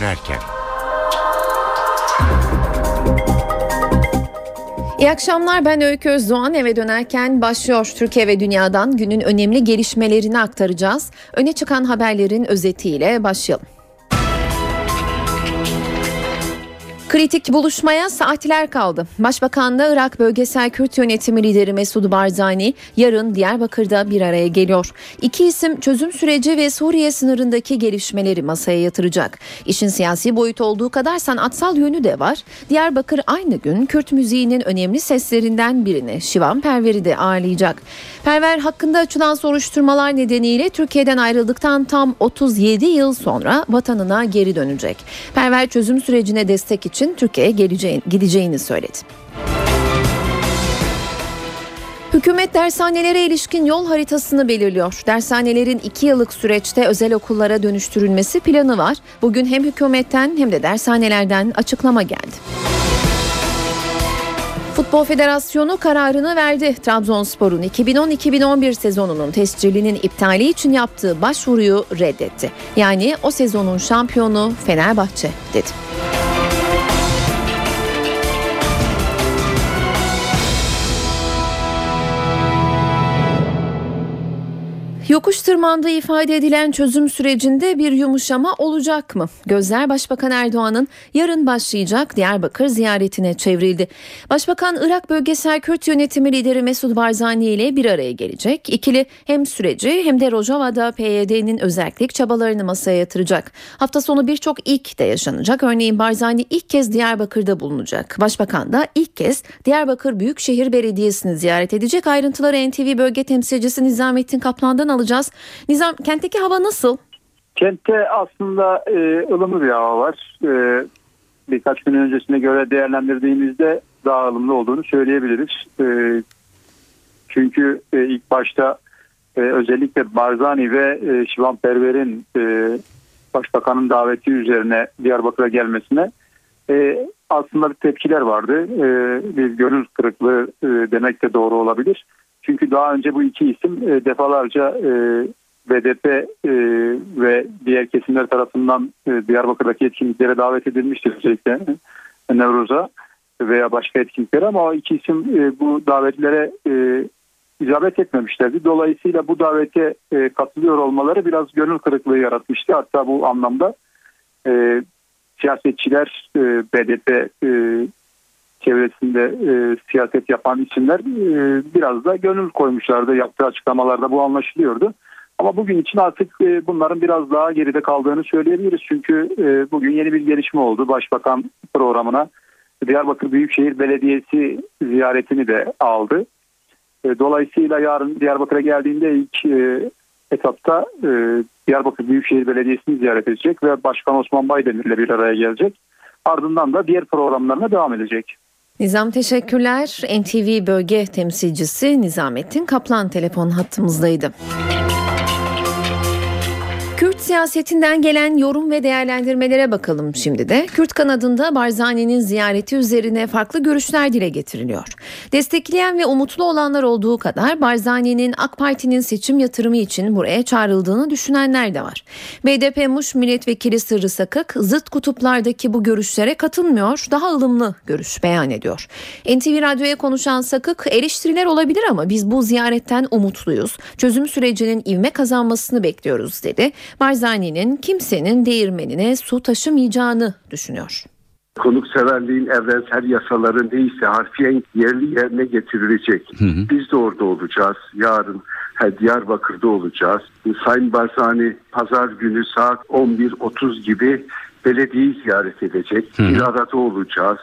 dönerken. İyi akşamlar ben Öykü Özdoğan eve dönerken başlıyor. Türkiye ve dünyadan günün önemli gelişmelerini aktaracağız. Öne çıkan haberlerin özetiyle başlayalım. Kritik buluşmaya saatler kaldı. Başbakanla Irak Bölgesel Kürt Yönetimi lideri Mesud Barzani yarın Diyarbakır'da bir araya geliyor. İki isim çözüm süreci ve Suriye sınırındaki gelişmeleri masaya yatıracak. İşin siyasi boyut olduğu kadar sanatsal yönü de var. Diyarbakır aynı gün Kürt müziğinin önemli seslerinden birini Şivan Perver'i de ağırlayacak. Perver hakkında açılan soruşturmalar nedeniyle Türkiye'den ayrıldıktan tam 37 yıl sonra vatanına geri dönecek. Perver çözüm sürecine destek için için Türkiye'ye geleceğini, gideceğini söyledi. Hükümet dershanelere ilişkin yol haritasını belirliyor. Dershanelerin iki yıllık süreçte özel okullara dönüştürülmesi planı var. Bugün hem hükümetten hem de dershanelerden açıklama geldi. Futbol Federasyonu kararını verdi. Trabzonspor'un 2010-2011 sezonunun tescilinin iptali için yaptığı başvuruyu reddetti. Yani o sezonun şampiyonu Fenerbahçe dedi. Yokuş tırmandığı ifade edilen çözüm sürecinde bir yumuşama olacak mı? Gözler Başbakan Erdoğan'ın yarın başlayacak Diyarbakır ziyaretine çevrildi. Başbakan Irak Bölgesel Kürt Yönetimi lideri Mesud Barzani ile bir araya gelecek. İkili hem süreci hem de Rojava'da PYD'nin özellik çabalarını masaya yatıracak. Hafta sonu birçok ilk de yaşanacak. Örneğin Barzani ilk kez Diyarbakır'da bulunacak. Başbakan da ilk kez Diyarbakır Büyükşehir Belediyesi'ni ziyaret edecek. Ayrıntıları NTV Bölge Temsilcisi Nizamettin Kaplan'dan alacak alacağız. Nizam kentteki hava nasıl? Kentte aslında e, ılımlı bir hava var. E, birkaç gün öncesine göre değerlendirdiğimizde daha ılımlı olduğunu söyleyebiliriz. E, çünkü e, ilk başta e, özellikle Barzani ve e, Şivan Perver'in e, başbakanın daveti üzerine Diyarbakır'a gelmesine e, aslında bir tepkiler vardı. E, bir gönül kırıklığı e, demek de doğru olabilir. Çünkü daha önce bu iki isim e, defalarca e, BDP e, ve diğer kesimler tarafından e, Diyarbakır'daki etkinliklere davet edilmiştir özellikle Nevruz'a veya başka etkinliklere ama o iki isim e, bu davetlere e, icabet etmemişlerdi. Dolayısıyla bu davete e, katılıyor olmaları biraz gönül kırıklığı yaratmıştı. Hatta bu anlamda e, siyasetçiler e, BDP e, çevresinde e, siyaset yapan isimler e, biraz da gönül koymuşlardı. Yaptığı açıklamalarda bu anlaşılıyordu. Ama bugün için artık e, bunların biraz daha geride kaldığını söyleyebiliriz. Çünkü e, bugün yeni bir gelişme oldu. Başbakan programına Diyarbakır Büyükşehir Belediyesi ziyaretini de aldı. E, dolayısıyla yarın Diyarbakır'a geldiğinde ilk e, etapta e, Diyarbakır Büyükşehir Belediyesi'ni ziyaret edecek ve Başkan Osman Baydemir ile bir araya gelecek. Ardından da diğer programlarına devam edecek. Nizam teşekkürler. NTV bölge temsilcisi Nizamettin Kaplan telefon hattımızdaydı. Kürt siyasetinden gelen yorum ve değerlendirmelere bakalım şimdi de. Kürt kanadında Barzani'nin ziyareti üzerine farklı görüşler dile getiriliyor. Destekleyen ve umutlu olanlar olduğu kadar Barzani'nin AK Parti'nin seçim yatırımı için buraya çağrıldığını düşünenler de var. BDP Muş Milletvekili Sırrı Sakık zıt kutuplardaki bu görüşlere katılmıyor, daha ılımlı görüş beyan ediyor. NTV Radyo'ya konuşan Sakık eleştiriler olabilir ama biz bu ziyaretten umutluyuz. Çözüm sürecinin ivme kazanmasını bekliyoruz dedi. Barzani'nin kimsenin değirmenine su taşımayacağını düşünüyor. Konukseverliğin evrensel yasaları neyse harfiyen yerli yerine getirilecek. Hı hı. Biz de orada olacağız. Yarın Diyarbakır'da olacağız. Sayın Barzani pazar günü saat 11.30 gibi belediyeyi ziyaret edecek. Hı hı. Bir arada olacağız.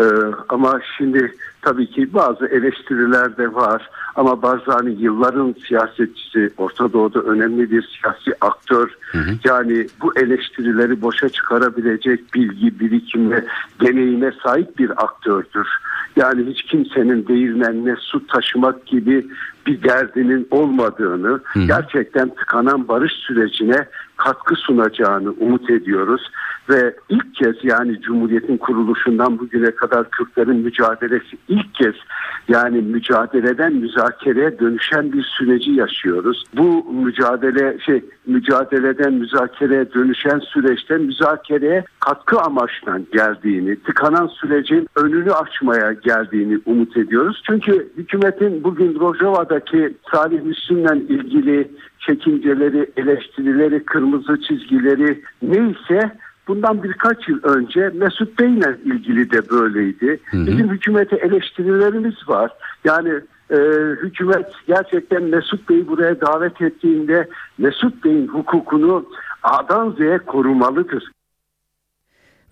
Ee, ama şimdi tabii ki bazı eleştiriler de var. Ama Barzani yılların siyasetçisi, Orta Doğu'da önemli bir siyasi aktör. Hı hı. Yani bu eleştirileri boşa çıkarabilecek bilgi, birikim ve deneyime sahip bir aktördür. Yani hiç kimsenin değirmenine su taşımak gibi bir derdinin olmadığını, hı. gerçekten tıkanan barış sürecine katkı sunacağını umut ediyoruz. Ve ilk kez yani Cumhuriyet'in kuruluşundan bugüne kadar Kürtlerin mücadelesi ilk kez yani mücadeleden müzakereye dönüşen bir süreci yaşıyoruz. Bu mücadele şey mücadeleden müzakereye dönüşen süreçte müzakereye katkı amaçlan geldiğini, tıkanan sürecin önünü açmaya geldiğini umut ediyoruz. Çünkü hükümetin bugün Rojava'daki Salih Müslüm'le ilgili çekinceleri, eleştirileri, kırmızı çizgileri neyse bundan birkaç yıl önce Mesut Bey'le ilgili de böyleydi. Hı hı. Bizim hükümete eleştirilerimiz var. Yani e, hükümet gerçekten Mesut Bey'i buraya davet ettiğinde Mesut Bey'in hukukunu A'dan Z'ye korumalıdır.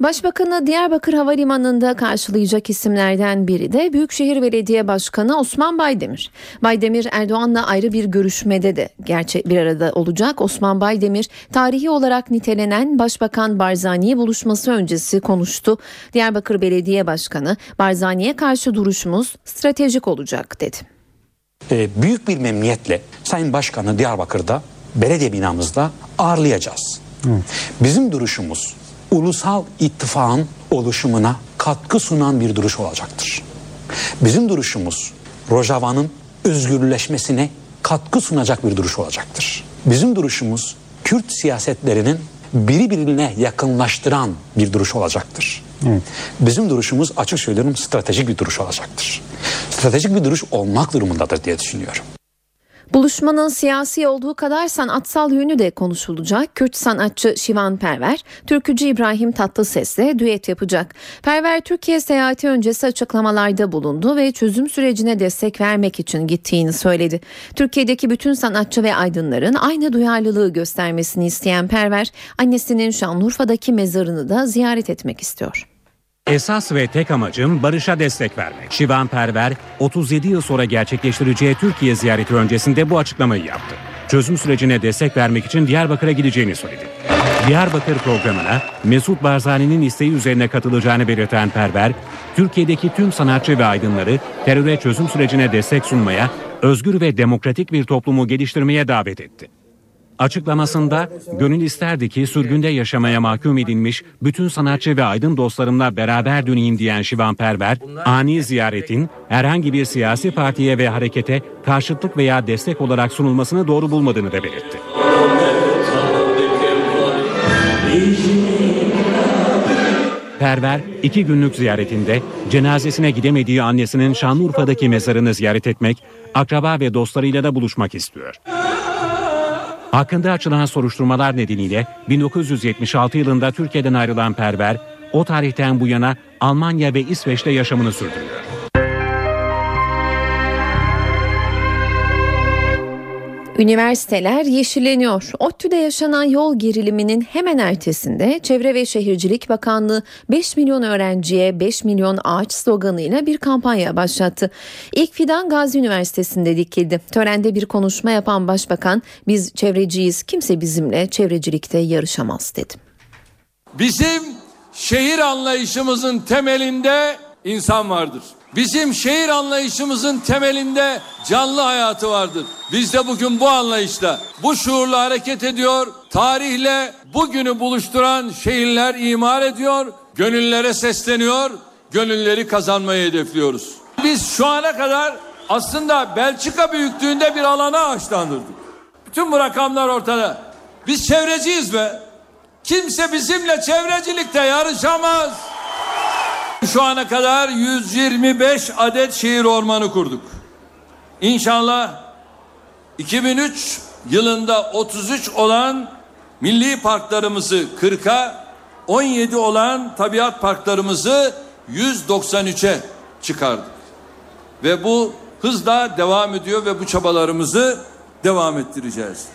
Başbakanı Diyarbakır Havalimanı'nda karşılayacak isimlerden biri de Büyükşehir Belediye Başkanı Osman Baydemir. Baydemir Erdoğan'la ayrı bir görüşmede de gerçek bir arada olacak. Osman Baydemir tarihi olarak nitelenen Başbakan Barzani buluşması öncesi konuştu. Diyarbakır Belediye Başkanı Barzani'ye karşı duruşumuz stratejik olacak dedi. Ee, büyük bir memnuniyetle Sayın Başkanı Diyarbakır'da belediye binamızda ağırlayacağız. Evet. Bizim duruşumuz ulusal ittifakın oluşumuna katkı sunan bir duruş olacaktır. Bizim duruşumuz Rojava'nın özgürleşmesine katkı sunacak bir duruş olacaktır. Bizim duruşumuz Kürt siyasetlerinin birbirine yakınlaştıran bir duruş olacaktır. Evet. Bizim duruşumuz açık söylüyorum stratejik bir duruş olacaktır. Stratejik bir duruş olmak durumundadır diye düşünüyorum. Buluşmanın siyasi olduğu kadar sanatsal yönü de konuşulacak. Kürt sanatçı Şivan Perver, türkücü İbrahim Tatlıses'le düet yapacak. Perver Türkiye seyahati öncesi açıklamalarda bulundu ve çözüm sürecine destek vermek için gittiğini söyledi. Türkiye'deki bütün sanatçı ve aydınların aynı duyarlılığı göstermesini isteyen Perver, annesinin Şanlıurfa'daki mezarını da ziyaret etmek istiyor. Esas ve tek amacım barışa destek vermek. Şivan Perver 37 yıl sonra gerçekleştireceği Türkiye ziyareti öncesinde bu açıklamayı yaptı. Çözüm sürecine destek vermek için Diyarbakır'a gideceğini söyledi. Diyarbakır programına Mesut Barzani'nin isteği üzerine katılacağını belirten Perver, Türkiye'deki tüm sanatçı ve aydınları teröre çözüm sürecine destek sunmaya, özgür ve demokratik bir toplumu geliştirmeye davet etti. Açıklamasında gönül isterdi ki sürgünde yaşamaya mahkum edilmiş bütün sanatçı ve aydın dostlarımla beraber döneyim diyen Şivan Perver, ani ziyaretin herhangi bir siyasi partiye ve harekete karşıtlık veya destek olarak sunulmasını doğru bulmadığını da belirtti. Perver iki günlük ziyaretinde cenazesine gidemediği annesinin Şanlıurfa'daki mezarını ziyaret etmek, akraba ve dostlarıyla da buluşmak istiyor. Hakkında açılan soruşturmalar nedeniyle 1976 yılında Türkiye'den ayrılan Perver, o tarihten bu yana Almanya ve İsveç'te yaşamını sürdürüyor. Üniversiteler yeşilleniyor. ODTÜ'de yaşanan yol geriliminin hemen ertesinde Çevre ve Şehircilik Bakanlığı 5 milyon öğrenciye 5 milyon ağaç sloganıyla bir kampanya başlattı. İlk fidan Gazi Üniversitesi'nde dikildi. Törende bir konuşma yapan Başbakan biz çevreciyiz kimse bizimle çevrecilikte yarışamaz dedi. Bizim şehir anlayışımızın temelinde insan vardır. Bizim şehir anlayışımızın temelinde canlı hayatı vardır. Biz de bugün bu anlayışla, bu şuurla hareket ediyor. Tarihle bugünü buluşturan şehirler imar ediyor, gönüllere sesleniyor, gönülleri kazanmayı hedefliyoruz. Biz şu ana kadar aslında Belçika büyüklüğünde bir alana ağaçlandırdık. Bütün bu rakamlar ortada. Biz çevreciyiz be. Kimse bizimle çevrecilikte yarışamaz. Şu ana kadar 125 adet şehir ormanı kurduk. İnşallah 2003 yılında 33 olan milli parklarımızı 40'a 17 olan tabiat parklarımızı 193'e çıkardık. Ve bu hızla devam ediyor ve bu çabalarımızı devam ettireceğiz.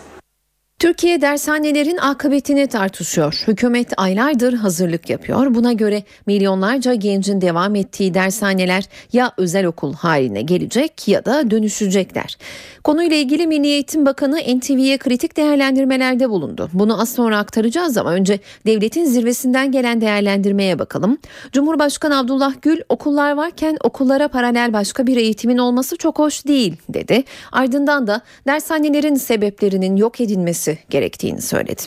Türkiye dershanelerin akıbetini tartışıyor. Hükümet aylardır hazırlık yapıyor. Buna göre milyonlarca gencin devam ettiği dershaneler ya özel okul haline gelecek ya da dönüşecekler. Konuyla ilgili Milli Eğitim Bakanı NTV'ye kritik değerlendirmelerde bulundu. Bunu az sonra aktaracağız ama önce devletin zirvesinden gelen değerlendirmeye bakalım. Cumhurbaşkanı Abdullah Gül okullar varken okullara paralel başka bir eğitimin olması çok hoş değil dedi. Ardından da dershanelerin sebeplerinin yok edilmesi gerektiğini söyledi.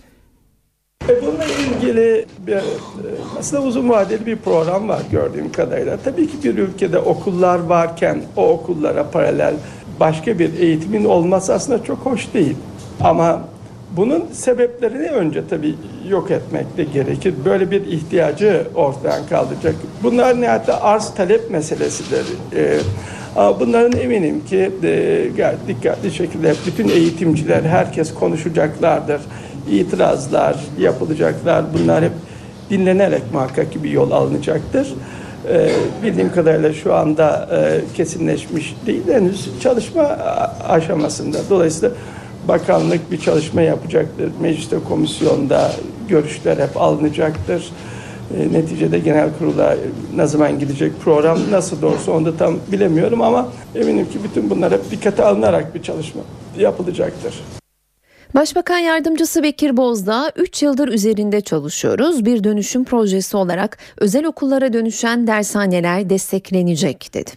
E bununla ilgili bir, e, aslında uzun vadeli bir program var gördüğüm kadarıyla. Tabii ki bir ülkede okullar varken o okullara paralel başka bir eğitimin olması aslında çok hoş değil. Ama bunun sebeplerini önce tabii yok etmek de gerekir. Böyle bir ihtiyacı ortadan kaldıracak. Bunlar nihayet arz talep meselesidir. Ee, ama bunların eminim ki e, dikkatli şekilde bütün eğitimciler, herkes konuşacaklardır. İtirazlar yapılacaklar. Bunlar hep dinlenerek muhakkak ki bir yol alınacaktır. Ee, bildiğim kadarıyla şu anda e, kesinleşmiş değil henüz çalışma aşamasında. Dolayısıyla bakanlık bir çalışma yapacaktır. Mecliste komisyonda görüşler hep alınacaktır. E, neticede genel kurula ne zaman gidecek program nasıl doğrusu onu da tam bilemiyorum ama eminim ki bütün bunlar hep dikkate alınarak bir çalışma yapılacaktır. Başbakan Yardımcısı Bekir Bozdağ 3 yıldır üzerinde çalışıyoruz. Bir dönüşüm projesi olarak özel okullara dönüşen dershaneler desteklenecek dedi.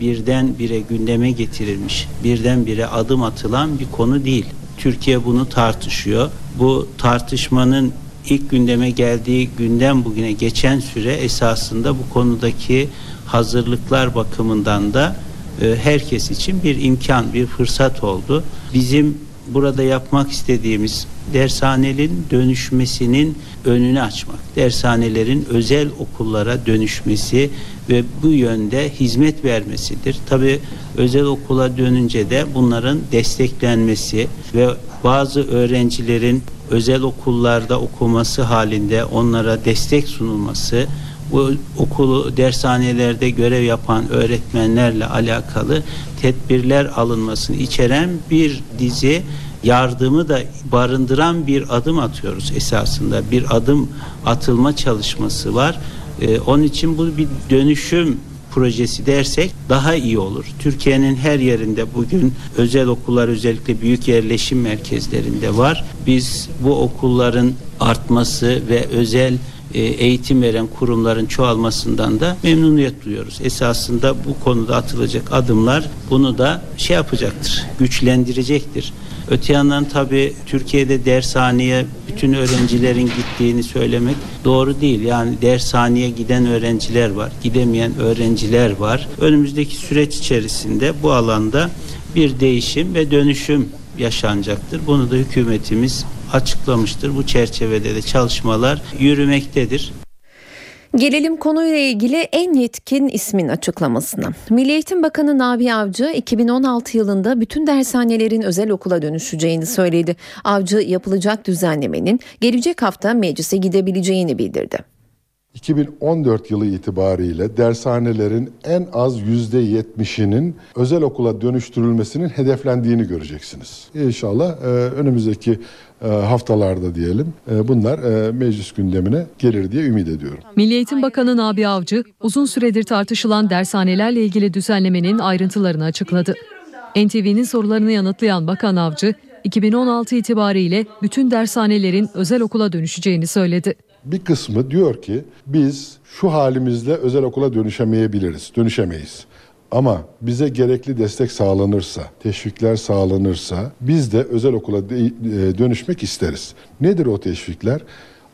Birden bire gündeme getirilmiş, birden bire adım atılan bir konu değil. Türkiye bunu tartışıyor. Bu tartışmanın ilk gündeme geldiği günden bugüne geçen süre esasında bu konudaki hazırlıklar bakımından da e, herkes için bir imkan, bir fırsat oldu. Bizim burada yapmak istediğimiz dershanelerin dönüşmesinin önünü açmak. Dershanelerin özel okullara dönüşmesi ve bu yönde hizmet vermesidir. Tabi özel okula dönünce de bunların desteklenmesi ve bazı öğrencilerin özel okullarda okuması halinde onlara destek sunulması bu okulu dershanelerde görev yapan öğretmenlerle alakalı tedbirler alınmasını içeren bir dizi yardımı da barındıran bir adım atıyoruz esasında. Bir adım atılma çalışması var. Ee, onun için bu bir dönüşüm projesi dersek daha iyi olur. Türkiye'nin her yerinde bugün özel okullar özellikle büyük yerleşim merkezlerinde var. Biz bu okulların artması ve özel e, eğitim veren kurumların çoğalmasından da memnuniyet duyuyoruz. Esasında bu konuda atılacak adımlar bunu da şey yapacaktır, güçlendirecektir. Öte yandan tabi Türkiye'de dershaneye bütün öğrencilerin gittiğini söylemek doğru değil. Yani dershaneye giden öğrenciler var, gidemeyen öğrenciler var. Önümüzdeki süreç içerisinde bu alanda bir değişim ve dönüşüm yaşanacaktır. Bunu da hükümetimiz açıklamıştır. Bu çerçevede de çalışmalar yürümektedir. Gelelim konuyla ilgili en yetkin ismin açıklamasına. Milli Eğitim Bakanı Nabi Avcı 2016 yılında bütün dershanelerin özel okula dönüşeceğini söyledi. Avcı yapılacak düzenlemenin gelecek hafta meclise gidebileceğini bildirdi. 2014 yılı itibariyle dershanelerin en az %70'inin özel okula dönüştürülmesinin hedeflendiğini göreceksiniz. İnşallah e, önümüzdeki e, haftalarda diyelim e, bunlar meclis gündemine gelir diye ümit ediyorum. Milli Eğitim Bakanı Nabi Avcı uzun süredir tartışılan dershanelerle ilgili düzenlemenin ayrıntılarını açıkladı. NTV'nin sorularını yanıtlayan Bakan Avcı 2016 itibariyle bütün dershanelerin özel okula dönüşeceğini söyledi bir kısmı diyor ki biz şu halimizle özel okula dönüşemeyebiliriz, dönüşemeyiz. Ama bize gerekli destek sağlanırsa, teşvikler sağlanırsa biz de özel okula e, dönüşmek isteriz. Nedir o teşvikler?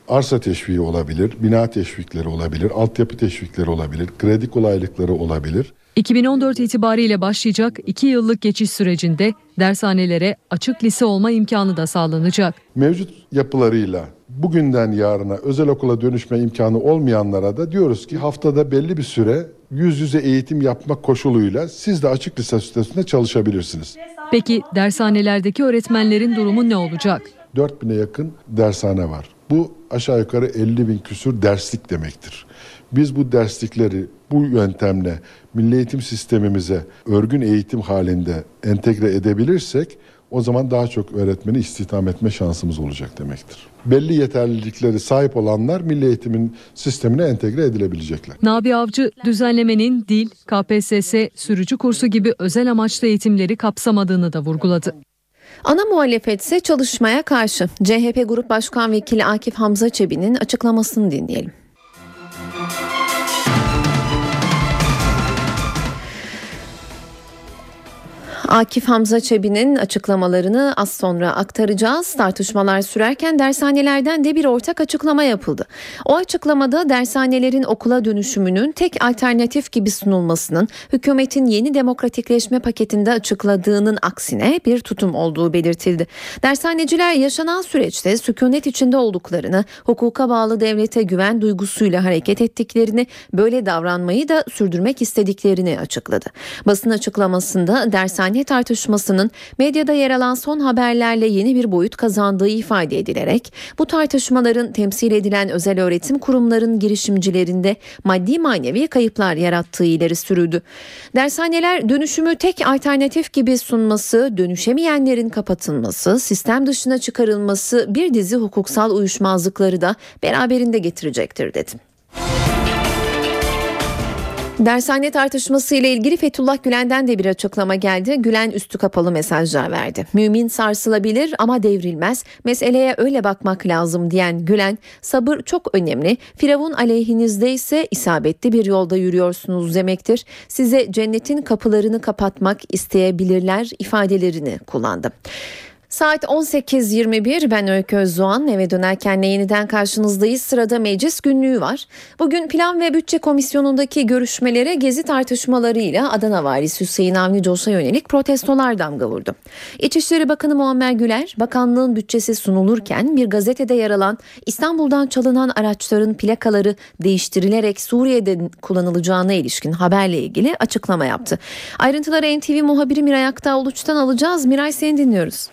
Arsa teşviği olabilir, bina teşvikleri olabilir, altyapı teşvikleri olabilir, kredi kolaylıkları olabilir. 2014 itibariyle başlayacak 2 yıllık geçiş sürecinde dershanelere açık lise olma imkanı da sağlanacak. Mevcut yapılarıyla bugünden yarına özel okula dönüşme imkanı olmayanlara da diyoruz ki haftada belli bir süre yüz yüze eğitim yapmak koşuluyla siz de açık lise sitesinde çalışabilirsiniz. Peki dershanelerdeki öğretmenlerin durumu ne olacak? 4000'e yakın dershane var. Bu aşağı yukarı 50 bin küsur derslik demektir. Biz bu derslikleri bu yöntemle milli eğitim sistemimize örgün eğitim halinde entegre edebilirsek o zaman daha çok öğretmeni istihdam etme şansımız olacak demektir. Belli yeterlilikleri sahip olanlar milli eğitimin sistemine entegre edilebilecekler. Nabi Avcı düzenlemenin dil, KPSS, sürücü kursu gibi özel amaçlı eğitimleri kapsamadığını da vurguladı. Ana muhalefet ise çalışmaya karşı. CHP Grup Başkan Vekili Akif Hamza Çebi'nin açıklamasını dinleyelim. Akif Hamza Çebi'nin açıklamalarını az sonra aktaracağız. Tartışmalar sürerken dershanelerden de bir ortak açıklama yapıldı. O açıklamada dershanelerin okula dönüşümünün tek alternatif gibi sunulmasının hükümetin yeni demokratikleşme paketinde açıkladığının aksine bir tutum olduğu belirtildi. Dershaneciler yaşanan süreçte sükunet içinde olduklarını, hukuka bağlı devlete güven duygusuyla hareket ettiklerini, böyle davranmayı da sürdürmek istediklerini açıkladı. Basın açıklamasında dershane tartışmasının medyada yer alan son haberlerle yeni bir boyut kazandığı ifade edilerek bu tartışmaların temsil edilen özel öğretim kurumların girişimcilerinde maddi manevi kayıplar yarattığı ileri sürüldü. Dershaneler dönüşümü tek alternatif gibi sunması, dönüşemeyenlerin kapatılması, sistem dışına çıkarılması bir dizi hukuksal uyuşmazlıkları da beraberinde getirecektir dedim. Dershane tartışması ile ilgili Fethullah Gülen'den de bir açıklama geldi. Gülen üstü kapalı mesajlar verdi. Mümin sarsılabilir ama devrilmez. Meseleye öyle bakmak lazım diyen Gülen, sabır çok önemli. Firavun aleyhinizde ise isabetli bir yolda yürüyorsunuz demektir. Size cennetin kapılarını kapatmak isteyebilirler ifadelerini kullandı. Saat 18.21 ben Öykü Özdoğan eve dönerken yeniden karşınızdayız. Sırada meclis günlüğü var. Bugün Plan ve Bütçe Komisyonu'ndaki görüşmelere gezi tartışmalarıyla Adana Valisi Hüseyin Avni Coş'a yönelik protestolar damga vurdu. İçişleri Bakanı Muammer Güler, bakanlığın bütçesi sunulurken bir gazetede yer alan İstanbul'dan çalınan araçların plakaları değiştirilerek Suriye'de kullanılacağına ilişkin haberle ilgili açıklama yaptı. Ayrıntıları NTV muhabiri Miray Aktağ alacağız. Miray seni dinliyoruz.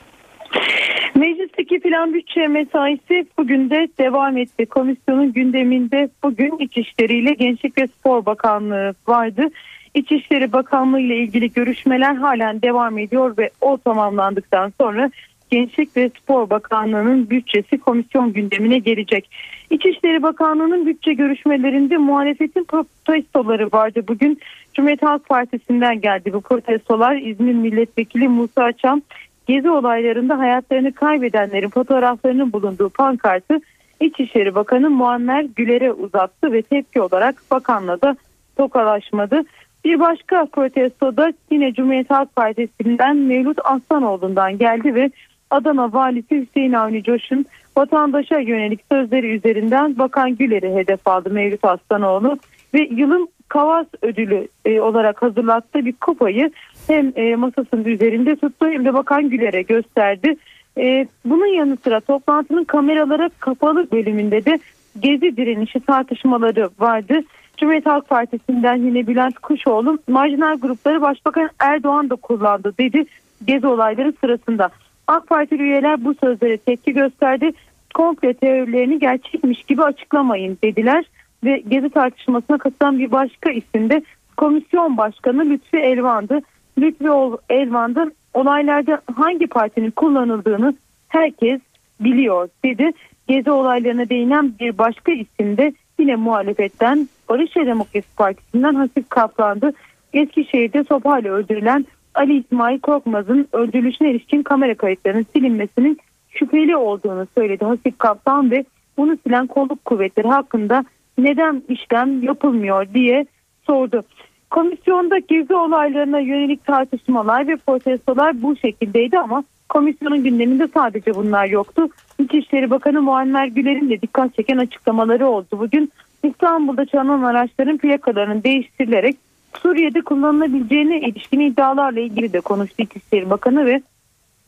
Meclisteki plan bütçe mesaisi bugün de devam etti. Komisyonun gündeminde bugün İçişleri ile Gençlik ve Spor Bakanlığı vardı. İçişleri Bakanlığı ile ilgili görüşmeler halen devam ediyor ve o tamamlandıktan sonra Gençlik ve Spor Bakanlığı'nın bütçesi komisyon gündemine gelecek. İçişleri Bakanlığı'nın bütçe görüşmelerinde muhalefetin protestoları vardı. Bugün Cumhuriyet Halk Partisi'nden geldi bu protestolar. İzmir Milletvekili Musa Çam gezi olaylarında hayatlarını kaybedenlerin fotoğraflarının bulunduğu pankartı İçişleri Bakanı Muammer Güler'e uzattı ve tepki olarak bakanla da tokalaşmadı. Bir başka protestoda yine Cumhuriyet Halk Partisi'nden Mevlüt Aslanoğlu'ndan geldi ve Adana Valisi Hüseyin Avni Coş'un vatandaşa yönelik sözleri üzerinden Bakan Güler'i hedef aldı Mevlüt Aslanoğlu ve yılın Kavas ödülü e, olarak hazırlattığı bir kupayı hem e, masasının üzerinde tuttu hem de Bakan Güler'e gösterdi. E, bunun yanı sıra toplantının kameralara kapalı bölümünde de gezi direnişi tartışmaları vardı. Cumhuriyet Halk Partisi'nden yine Bülent Kuşoğlu marjinal grupları Başbakan Erdoğan da kullandı dedi gezi olayları sırasında. AK Partili üyeler bu sözlere tepki gösterdi. Komple teorilerini gerçekmiş gibi açıklamayın dediler ve gezi tartışmasına katılan bir başka isim de komisyon başkanı Lütfi Elvan'dı. Lütfi Elvan'da olaylarda hangi partinin kullanıldığını herkes biliyor dedi. Gezi olaylarına değinen bir başka isim de yine muhalefetten Barış Demokrasi Partisi'nden Hasip Kaplan'dı. Eskişehir'de sopayla öldürülen Ali İsmail Korkmaz'ın öldürülüşüne ilişkin kamera kayıtlarının silinmesinin şüpheli olduğunu söyledi Hasip Kaplan ve bunu silen kolluk kuvvetleri hakkında neden işlem yapılmıyor diye sordu. Komisyonda gezi olaylarına yönelik tartışmalar ve protestolar bu şekildeydi ama komisyonun gündeminde sadece bunlar yoktu. İçişleri Bakanı Muammer Güler'in de dikkat çeken açıklamaları oldu. Bugün İstanbul'da çalınan araçların plakalarının değiştirilerek Suriye'de kullanılabileceğine ilişkin iddialarla ilgili de konuştu İçişleri Bakanı ve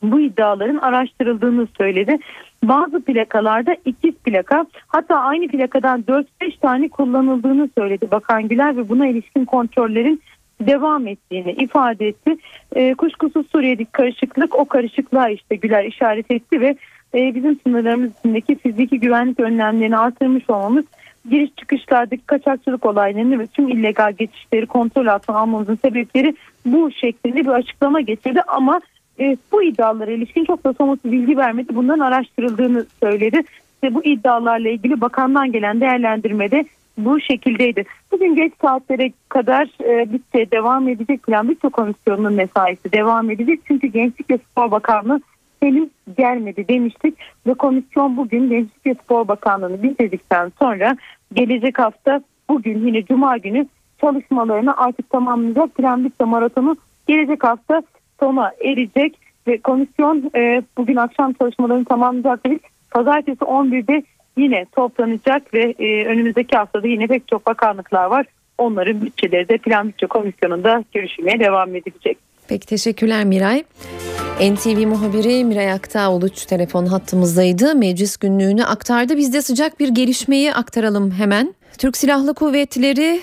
bu iddiaların araştırıldığını söyledi. Bazı plakalarda ikiz plaka hatta aynı plakadan 4-5 tane kullanıldığını söyledi Bakan Güler ve buna ilişkin kontrollerin devam ettiğini ifade etti. E, kuşkusuz Suriye'deki karışıklık o karışıklığa işte Güler işaret etti ve e, bizim sınırlarımız içindeki fiziki güvenlik önlemlerini artırmış olmamız giriş çıkışlardaki kaçakçılık olaylarını ve tüm illegal geçişleri kontrol altına almamızın sebepleri bu şeklinde bir açıklama getirdi ama e, bu iddialara ilişkin çok da somut bilgi vermedi. Bundan araştırıldığını söyledi. Ve bu iddialarla ilgili bakandan gelen değerlendirmede bu şekildeydi. Bugün geç saatlere kadar e, bütçe devam edecek plan bütçe komisyonunun mesaisi devam edecek. Çünkü Gençlik ve Spor Bakanlığı henüz gelmedi demiştik ve komisyon bugün Gençlik ve Spor Bakanlığı'nı bitirdikten sonra gelecek hafta bugün yine Cuma günü çalışmalarını artık tamamlayacak plan bütçe maratonu gelecek hafta sona erecek ve komisyon e, bugün akşam çalışmalarını tamamlayacak değil. Pazartesi 11'de yine toplanacak ve e, önümüzdeki haftada yine pek çok bakanlıklar var. Onların bütçeleri de plan bütçe komisyonunda görüşülmeye devam edilecek. Peki teşekkürler Miray. NTV muhabiri Miray Aktağ Uluç telefon hattımızdaydı. Meclis günlüğünü aktardı. Biz de sıcak bir gelişmeyi aktaralım hemen. Türk Silahlı Kuvvetleri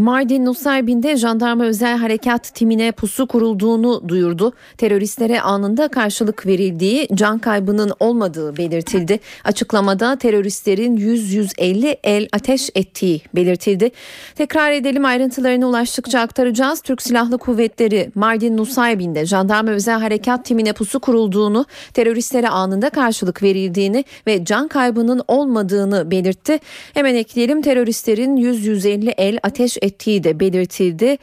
Mardin Nusaybin'de jandarma özel harekat timine pusu kurulduğunu duyurdu. Teröristlere anında karşılık verildiği, can kaybının olmadığı belirtildi. Açıklamada teröristlerin 100-150 el ateş ettiği belirtildi. Tekrar edelim ayrıntılarına ulaştıkça aktaracağız. Türk Silahlı Kuvvetleri Mardin Nusaybin'de jandarma özel harekat timine pusu kurulduğunu, teröristlere anında karşılık verildiğini ve can kaybının olmadığını belirtti. Hemen ekleyelim teröristlerin 100-150 el ateş ettiği de belirtildi.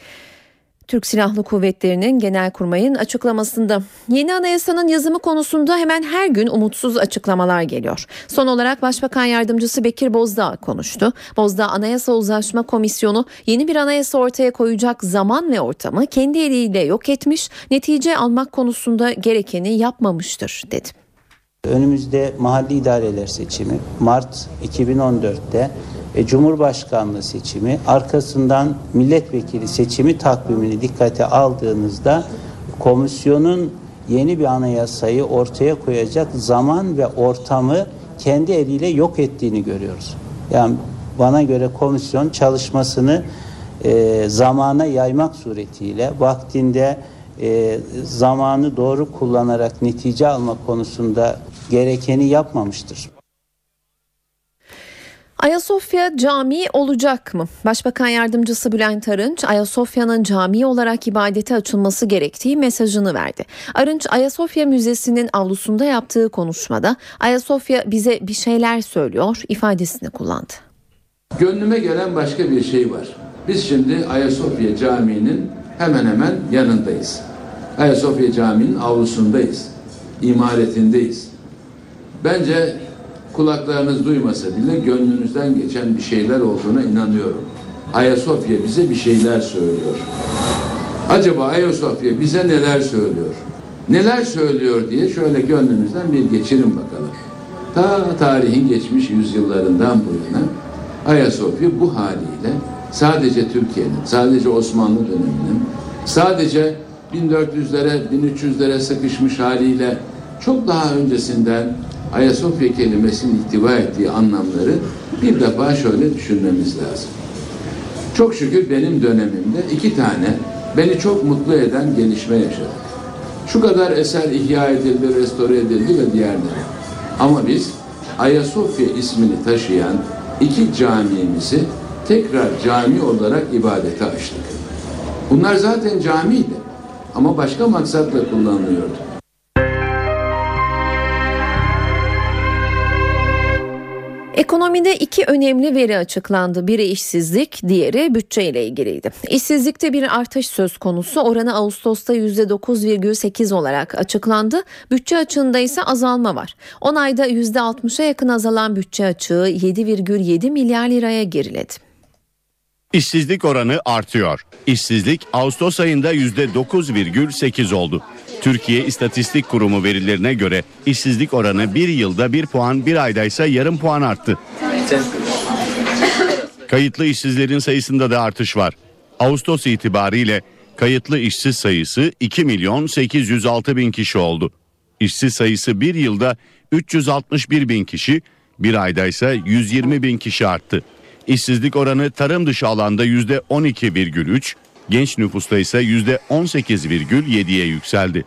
Türk Silahlı Kuvvetleri'nin Genelkurmay'ın açıklamasında. Yeni anayasanın yazımı konusunda hemen her gün umutsuz açıklamalar geliyor. Son olarak Başbakan Yardımcısı Bekir Bozdağ konuştu. Bozdağ Anayasa Uzlaşma Komisyonu yeni bir anayasa ortaya koyacak zaman ve ortamı kendi eliyle yok etmiş, netice almak konusunda gerekeni yapmamıştır dedi. Önümüzde mahalli idareler seçimi Mart 2014'te e, Cumhurbaşkanlığı seçimi arkasından milletvekili seçimi takvimini dikkate aldığınızda komisyonun yeni bir anayasayı ortaya koyacak zaman ve ortamı kendi eliyle yok ettiğini görüyoruz. Yani bana göre komisyon çalışmasını e, zamana yaymak suretiyle vaktinde e, zamanı doğru kullanarak netice alma konusunda gerekeni yapmamıştır. Ayasofya cami olacak mı? Başbakan Yardımcısı Bülent Arınç, Ayasofya'nın cami olarak ibadete açılması gerektiği mesajını verdi. Arınç, Ayasofya Müzesi'nin avlusunda yaptığı konuşmada Ayasofya bize bir şeyler söylüyor ifadesini kullandı. Gönlüme gelen başka bir şey var. Biz şimdi Ayasofya Camii'nin hemen hemen yanındayız. Ayasofya Camii'nin avlusundayız. İmaretindeyiz. Bence kulaklarınız duymasa bile gönlünüzden geçen bir şeyler olduğuna inanıyorum. Ayasofya bize bir şeyler söylüyor. Acaba Ayasofya bize neler söylüyor? Neler söylüyor diye şöyle gönlünüzden bir geçirin bakalım. Ta tarihin geçmiş yüzyıllarından bu yana Ayasofya bu haliyle sadece Türkiye'nin, sadece Osmanlı döneminin, sadece 1400'lere, 1300'lere sıkışmış haliyle çok daha öncesinden Ayasofya kelimesinin ihtiva ettiği anlamları bir defa şöyle düşünmemiz lazım. Çok şükür benim dönemimde iki tane beni çok mutlu eden gelişme yaşadık. Şu kadar eser ihya edildi, restore edildi ve diğerleri. Ama biz Ayasofya ismini taşıyan iki camimizi tekrar cami olarak ibadete açtık. Bunlar zaten camiydi ama başka maksatla kullanılıyordu. Ekonomide iki önemli veri açıklandı. Biri işsizlik, diğeri bütçe ile ilgiliydi. İşsizlikte bir artış söz konusu. Oranı Ağustos'ta %9,8 olarak açıklandı. Bütçe açığında ise azalma var. 10 ayda %60'a yakın azalan bütçe açığı 7,7 milyar liraya geriledi. İşsizlik oranı artıyor. İşsizlik Ağustos ayında %9,8 oldu. Türkiye İstatistik Kurumu verilerine göre işsizlik oranı bir yılda bir puan, bir ayda ise yarım puan arttı. Kayıtlı işsizlerin sayısında da artış var. Ağustos itibariyle kayıtlı işsiz sayısı 2 milyon 806 bin kişi oldu. İşsiz sayısı bir yılda 361 bin kişi, bir ayda ise 120 bin kişi arttı. İşsizlik oranı tarım dışı alanda %12,3, genç nüfusta ise %18,7'ye yükseldi.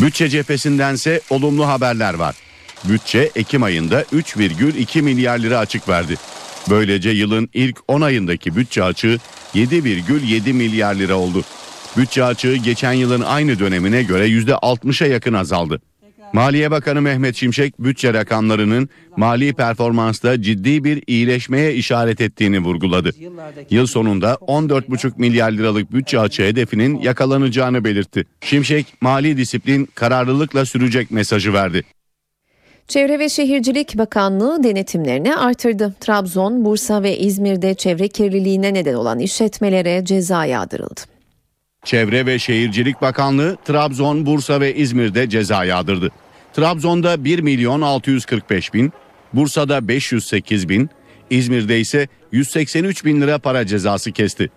Bütçe cephesindense olumlu haberler var. Bütçe Ekim ayında 3,2 milyar lira açık verdi. Böylece yılın ilk 10 ayındaki bütçe açığı 7,7 milyar lira oldu. Bütçe açığı geçen yılın aynı dönemine göre %60'a yakın azaldı. Maliye Bakanı Mehmet Şimşek bütçe rakamlarının mali performansta ciddi bir iyileşmeye işaret ettiğini vurguladı. Yıl sonunda 14,5 milyar liralık bütçe açığı hedefinin yakalanacağını belirtti. Şimşek mali disiplin kararlılıkla sürecek mesajı verdi. Çevre ve Şehircilik Bakanlığı denetimlerini artırdı. Trabzon, Bursa ve İzmir'de çevre kirliliğine neden olan işletmelere ceza yağdırıldı. Çevre ve Şehircilik Bakanlığı Trabzon, Bursa ve İzmir'de ceza yağdırdı. Trabzon'da 1 milyon 645 bin, Bursa'da 508 bin, İzmir'de ise 183 bin lira para cezası kesti.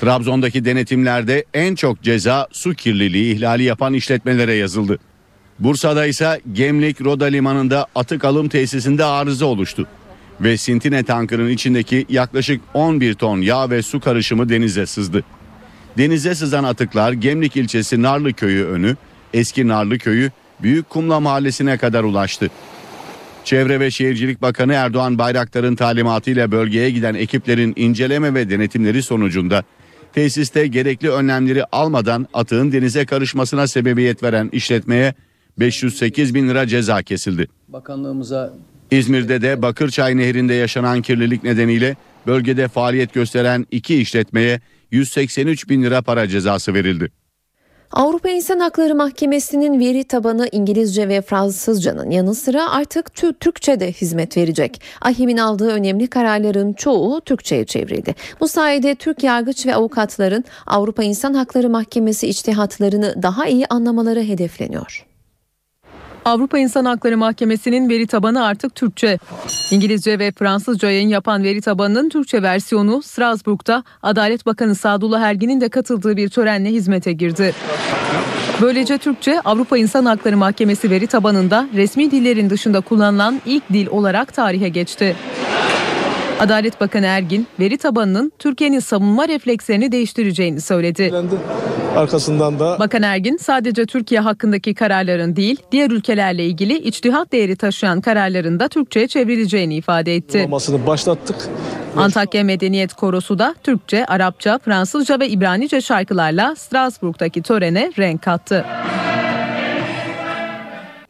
Trabzon'daki denetimlerde en çok ceza su kirliliği ihlali yapan işletmelere yazıldı. Bursa'da ise Gemlik Roda Limanı'nda atık alım tesisinde arıza oluştu. Ve Sintine tankının içindeki yaklaşık 11 ton yağ ve su karışımı denize sızdı. Denize sızan atıklar Gemlik ilçesi Narlı Köyü önü, eski Narlı Köyü, Büyük Kumla Mahallesi'ne kadar ulaştı. Çevre ve Şehircilik Bakanı Erdoğan Bayraktar'ın talimatıyla bölgeye giden ekiplerin inceleme ve denetimleri sonucunda tesiste gerekli önlemleri almadan atığın denize karışmasına sebebiyet veren işletmeye 508 bin lira ceza kesildi. Bakanlığımıza İzmir'de de Bakırçay Nehri'nde yaşanan kirlilik nedeniyle bölgede faaliyet gösteren iki işletmeye 183 bin lira para cezası verildi. Avrupa İnsan Hakları Mahkemesi'nin veri tabanı İngilizce ve Fransızcanın yanı sıra artık Tü- Türkçe de hizmet verecek. AHİM'in aldığı önemli kararların çoğu Türkçe'ye çevrildi. Bu sayede Türk yargıç ve avukatların Avrupa İnsan Hakları Mahkemesi içtihatlarını daha iyi anlamaları hedefleniyor. Avrupa İnsan Hakları Mahkemesi'nin veri tabanı artık Türkçe. İngilizce ve Fransızca yayın yapan veri tabanının Türkçe versiyonu Strasbourg'da Adalet Bakanı Sadullah Ergin'in de katıldığı bir törenle hizmete girdi. Böylece Türkçe Avrupa İnsan Hakları Mahkemesi veri tabanında resmi dillerin dışında kullanılan ilk dil olarak tarihe geçti. Adalet Bakanı Ergin, veri tabanının Türkiye'nin savunma reflekslerini değiştireceğini söyledi. Arkasından da Bakan Ergin sadece Türkiye hakkındaki kararların değil, diğer ülkelerle ilgili içtihat değeri taşıyan kararların da Türkçe'ye çevrileceğini ifade etti. uygulamasını başlattık. Antakya Medeniyet Korosu da Türkçe, Arapça, Fransızca ve İbranice şarkılarla Strasbourg'daki törene renk kattı.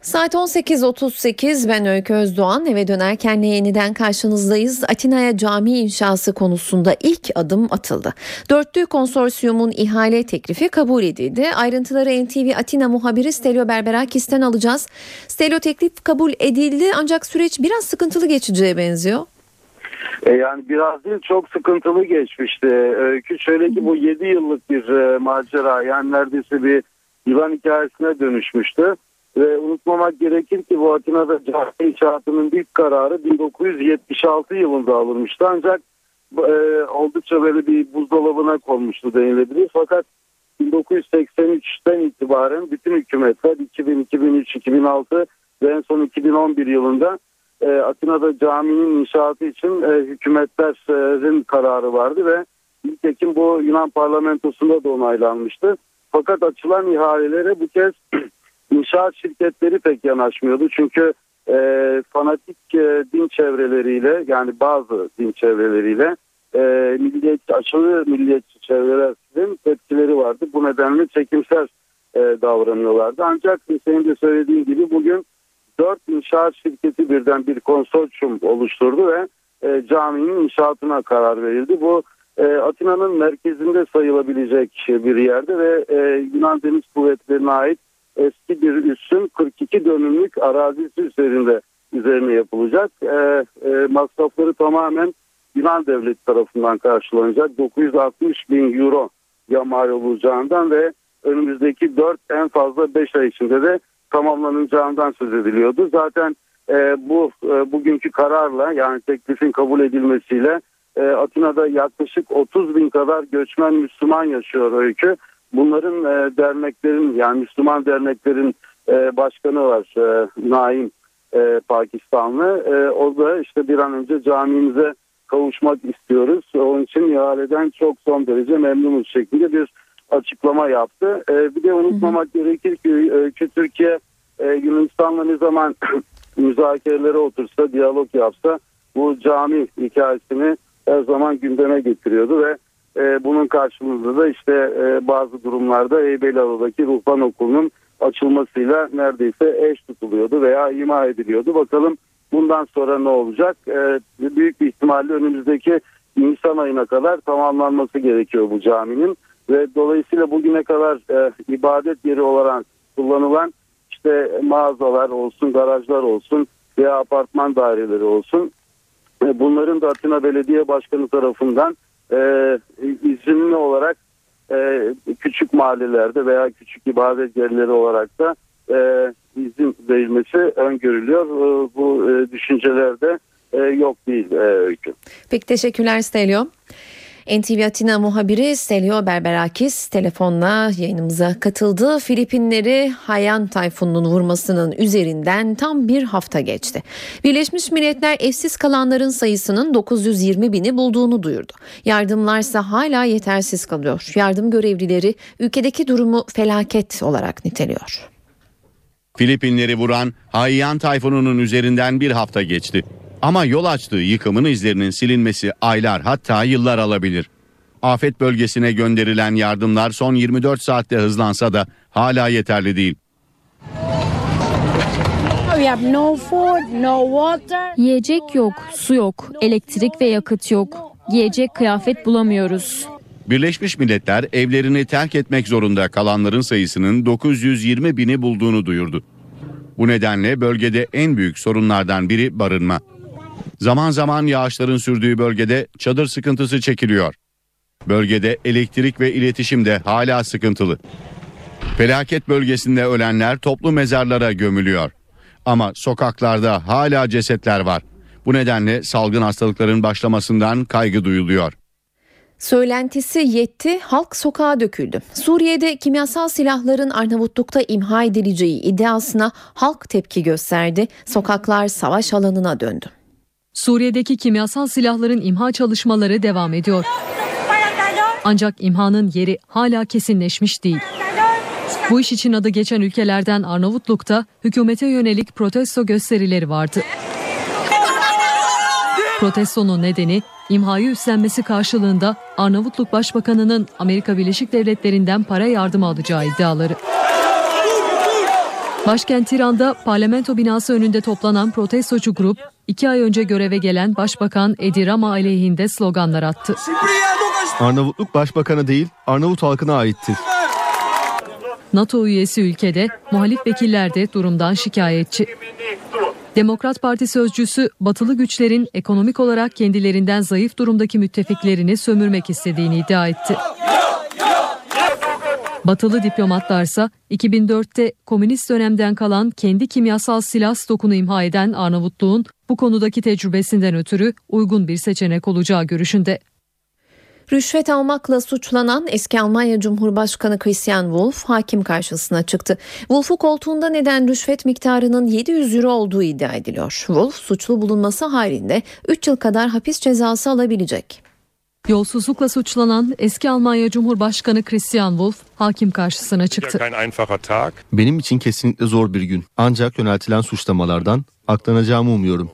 Saat 18.38 ben Öykü Özdoğan eve dönerken yeniden karşınızdayız. Atina'ya cami inşası konusunda ilk adım atıldı. Dörtlü konsorsiyumun ihale teklifi kabul edildi. Ayrıntıları NTV Atina muhabiri Stelio Berberakis'ten alacağız. Stelio teklif kabul edildi ancak süreç biraz sıkıntılı geçeceğe benziyor. E yani biraz değil çok sıkıntılı geçmişti. Öykü şöyle ki bu 7 yıllık bir e, macera yani neredeyse bir yılan hikayesine dönüşmüştü. Ve unutmamak gerekir ki bu Atina'da cami inşaatının ilk kararı 1976 yılında alınmıştı. Ancak e, oldukça böyle bir buzdolabına konmuştu denilebilir. Fakat 1983'ten itibaren bütün hükümetler 2000, 2003, 2006 ve en son 2011 yılında e, Atina'da caminin inşaatı için e, hükümetlerin kararı vardı ve nitekim bu Yunan parlamentosunda da onaylanmıştı. Fakat açılan ihalelere bu kez inşaat şirketleri pek yanaşmıyordu. Çünkü e, fanatik e, din çevreleriyle yani bazı din çevreleriyle e, milliyetçi, aşırı milliyetçi çevrelerin tepkileri vardı. Bu nedenle çekimser e, davranıyorlardı. Ancak senin de söylediğin gibi bugün dört inşaat şirketi birden bir konsorçyum oluşturdu ve e, caminin inşaatına karar verildi. Bu e, Atina'nın merkezinde sayılabilecek bir yerde ve e, Yunan Deniz Kuvvetleri'ne ait eski bir üssün 42 dönümlük arazisi üzerinde üzerine yapılacak. E, e, masrafları tamamen Yunan devleti tarafından karşılanacak. 960 bin euro ya mal olacağından ve önümüzdeki 4 en fazla 5 ay içinde de tamamlanacağından söz ediliyordu. Zaten e, bu e, bugünkü kararla yani teklifin kabul edilmesiyle e, Atina'da yaklaşık 30 bin kadar göçmen Müslüman yaşıyor öykü. Bunların e, derneklerin yani Müslüman derneklerin e, başkanı var e, Naim e, Pakistanlı. E, o da işte bir an önce camimize kavuşmak istiyoruz. Onun için ihaleden çok son derece memnunuz şeklinde bir açıklama yaptı. E, bir de unutmamak gerekir ki, e, ki Türkiye e, Yunanistan'la ne zaman müzakerelere otursa, diyalog yapsa bu cami hikayesini her zaman gündeme getiriyordu ve e, bunun karşılığında da işte e, bazı durumlarda Heybeliada'daki ruhban okulunun açılmasıyla neredeyse eş tutuluyordu veya ima ediliyordu. Bakalım bundan sonra ne olacak? E, büyük bir ihtimalle önümüzdeki Nisan ayına kadar tamamlanması gerekiyor bu caminin ve dolayısıyla bugüne kadar e, ibadet yeri olarak kullanılan işte mağazalar olsun, garajlar olsun veya apartman daireleri olsun e, bunların da Atina Belediye Başkanı tarafından e, izinli olarak e, mahallelerde veya küçük ibadet yerleri olarak da e, izin verilmesi öngörülüyor. E, bu e, düşüncelerde e, yok değil e, öykü. Peki teşekkürler Stelio. NTV Atina muhabiri Stelio Berberakis telefonla yayınımıza katıldı. Filipinleri Haiyan tayfununun vurmasının üzerinden tam bir hafta geçti. Birleşmiş Milletler evsiz kalanların sayısının 920 bini bulduğunu duyurdu. Yardımlarsa hala yetersiz kalıyor. Yardım görevlileri ülkedeki durumu felaket olarak niteliyor. Filipinleri vuran Haiyan tayfununun üzerinden bir hafta geçti. Ama yol açtığı yıkımın izlerinin silinmesi aylar hatta yıllar alabilir. Afet bölgesine gönderilen yardımlar son 24 saatte hızlansa da hala yeterli değil. Yiyecek yok, su yok, elektrik ve yakıt yok. Giyecek kıyafet bulamıyoruz. Birleşmiş Milletler evlerini terk etmek zorunda kalanların sayısının 920 bini bulduğunu duyurdu. Bu nedenle bölgede en büyük sorunlardan biri barınma. Zaman zaman yağışların sürdüğü bölgede çadır sıkıntısı çekiliyor. Bölgede elektrik ve iletişim de hala sıkıntılı. Felaket bölgesinde ölenler toplu mezarlara gömülüyor. Ama sokaklarda hala cesetler var. Bu nedenle salgın hastalıkların başlamasından kaygı duyuluyor. Söylentisi yetti, halk sokağa döküldü. Suriye'de kimyasal silahların Arnavutluk'ta imha edileceği iddiasına halk tepki gösterdi. Sokaklar savaş alanına döndü. Suriye'deki kimyasal silahların imha çalışmaları devam ediyor. Ancak imhanın yeri hala kesinleşmiş değil. Bu iş için adı geçen ülkelerden Arnavutluk'ta hükümete yönelik protesto gösterileri vardı. Protestonun nedeni imhayı üstlenmesi karşılığında Arnavutluk Başbakanı'nın Amerika Birleşik Devletleri'nden para yardımı alacağı iddiaları. Başkent Tiran'da parlamento binası önünde toplanan protestocu grup, iki ay önce göreve gelen Başbakan Edi Rama aleyhinde sloganlar attı. Arnavutluk Başbakanı değil, Arnavut halkına aittir. NATO üyesi ülkede muhalif vekiller de durumdan şikayetçi. Demokrat Parti sözcüsü batılı güçlerin ekonomik olarak kendilerinden zayıf durumdaki müttefiklerini sömürmek istediğini iddia etti. Batılı diplomatlarsa 2004'te komünist dönemden kalan kendi kimyasal silah stokunu imha eden Arnavutluğun bu konudaki tecrübesinden ötürü uygun bir seçenek olacağı görüşünde. Rüşvet almakla suçlanan eski Almanya Cumhurbaşkanı Christian Wolff hakim karşısına çıktı. Wolff'u koltuğunda neden rüşvet miktarının 700 euro olduğu iddia ediliyor. Wolff suçlu bulunması halinde 3 yıl kadar hapis cezası alabilecek. Yolsuzlukla suçlanan eski Almanya Cumhurbaşkanı Christian Wolff hakim karşısına çıktı. Benim için kesinlikle zor bir gün. Ancak yöneltilen suçlamalardan aklanacağımı umuyorum.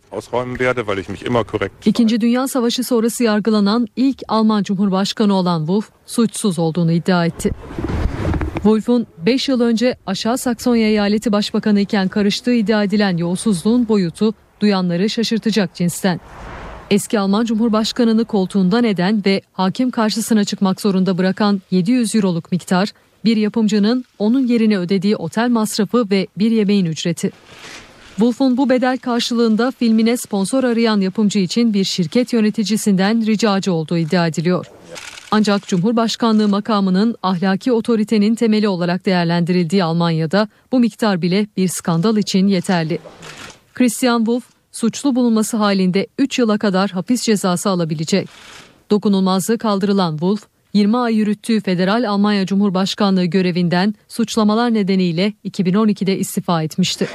İkinci Dünya Savaşı sonrası yargılanan ilk Alman Cumhurbaşkanı olan Wolff suçsuz olduğunu iddia etti. Wolff'un 5 yıl önce Aşağı Saksonya Eyaleti Başbakanı iken karıştığı iddia edilen yolsuzluğun boyutu duyanları şaşırtacak cinsten. Eski Alman Cumhurbaşkanı'nı koltuğundan eden ve hakim karşısına çıkmak zorunda bırakan 700 euroluk miktar bir yapımcının onun yerine ödediği otel masrafı ve bir yemeğin ücreti. Wolf'un bu bedel karşılığında filmine sponsor arayan yapımcı için bir şirket yöneticisinden ricacı olduğu iddia ediliyor. Ancak Cumhurbaşkanlığı makamının ahlaki otoritenin temeli olarak değerlendirildiği Almanya'da bu miktar bile bir skandal için yeterli. Christian Wolff suçlu bulunması halinde 3 yıla kadar hapis cezası alabilecek. Dokunulmazlığı kaldırılan Wolf, 20 ay yürüttüğü Federal Almanya Cumhurbaşkanlığı görevinden suçlamalar nedeniyle 2012'de istifa etmişti.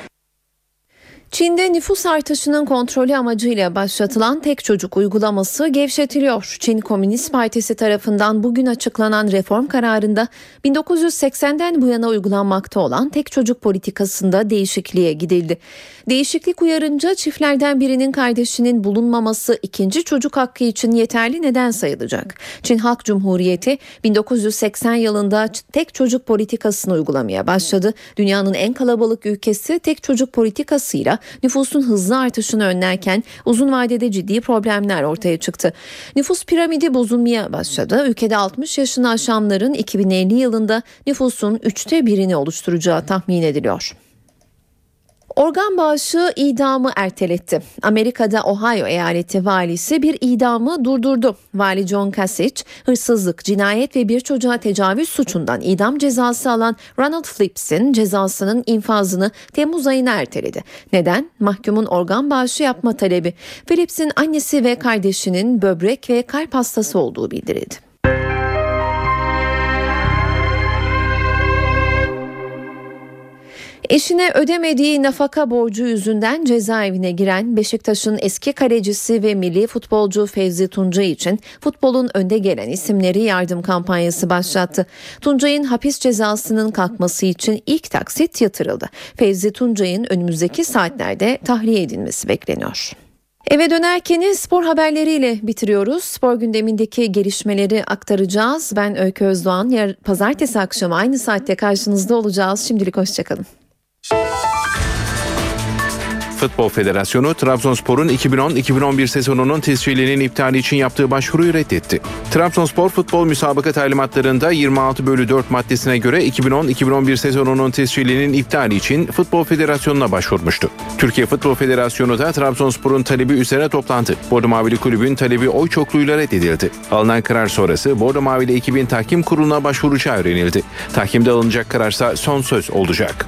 Çin'de nüfus artışının kontrolü amacıyla başlatılan tek çocuk uygulaması gevşetiliyor. Çin Komünist Partisi tarafından bugün açıklanan reform kararında 1980'den bu yana uygulanmakta olan tek çocuk politikasında değişikliğe gidildi. Değişiklik uyarınca çiftlerden birinin kardeşinin bulunmaması ikinci çocuk hakkı için yeterli neden sayılacak. Çin Halk Cumhuriyeti 1980 yılında tek çocuk politikasını uygulamaya başladı. Dünyanın en kalabalık ülkesi tek çocuk politikasıyla nüfusun hızlı artışını önlerken uzun vadede ciddi problemler ortaya çıktı. Nüfus piramidi bozulmaya başladı. Ülkede 60 yaşını aşanların 2050 yılında nüfusun üçte birini oluşturacağı tahmin ediliyor. Organ bağışı idamı erteletti. Amerika'da Ohio eyaleti valisi bir idamı durdurdu. Vali John Kasich, hırsızlık, cinayet ve bir çocuğa tecavüz suçundan idam cezası alan Ronald Phillips'in cezasının infazını Temmuz ayına erteledi. Neden? Mahkumun organ bağışı yapma talebi. Phillips'in annesi ve kardeşinin böbrek ve kalp hastası olduğu bildirildi. Eşine ödemediği nafaka borcu yüzünden cezaevine giren Beşiktaş'ın eski kalecisi ve milli futbolcu Fevzi Tuncay için futbolun önde gelen isimleri yardım kampanyası başlattı. Tuncay'ın hapis cezasının kalkması için ilk taksit yatırıldı. Fevzi Tuncay'ın önümüzdeki saatlerde tahliye edilmesi bekleniyor. Eve dönerken spor haberleriyle bitiriyoruz. Spor gündemindeki gelişmeleri aktaracağız. Ben Öykü Özdoğan. Yarın pazartesi akşamı aynı saatte karşınızda olacağız. Şimdilik hoşçakalın. you Futbol Federasyonu Trabzonspor'un 2010-2011 sezonunun tescilinin iptali için yaptığı başvuruyu reddetti. Trabzonspor futbol müsabaka talimatlarında 26 bölü 4 maddesine göre 2010-2011 sezonunun tescilinin iptali için Futbol Federasyonu'na başvurmuştu. Türkiye Futbol Federasyonu da Trabzonspor'un talebi üzerine toplandı. Bordo Mavili Kulübün talebi oy çokluğuyla reddedildi. Alınan karar sonrası Bordo Mavili ekibin tahkim kuruluna başvuracağı öğrenildi. Tahkimde alınacak kararsa son söz olacak.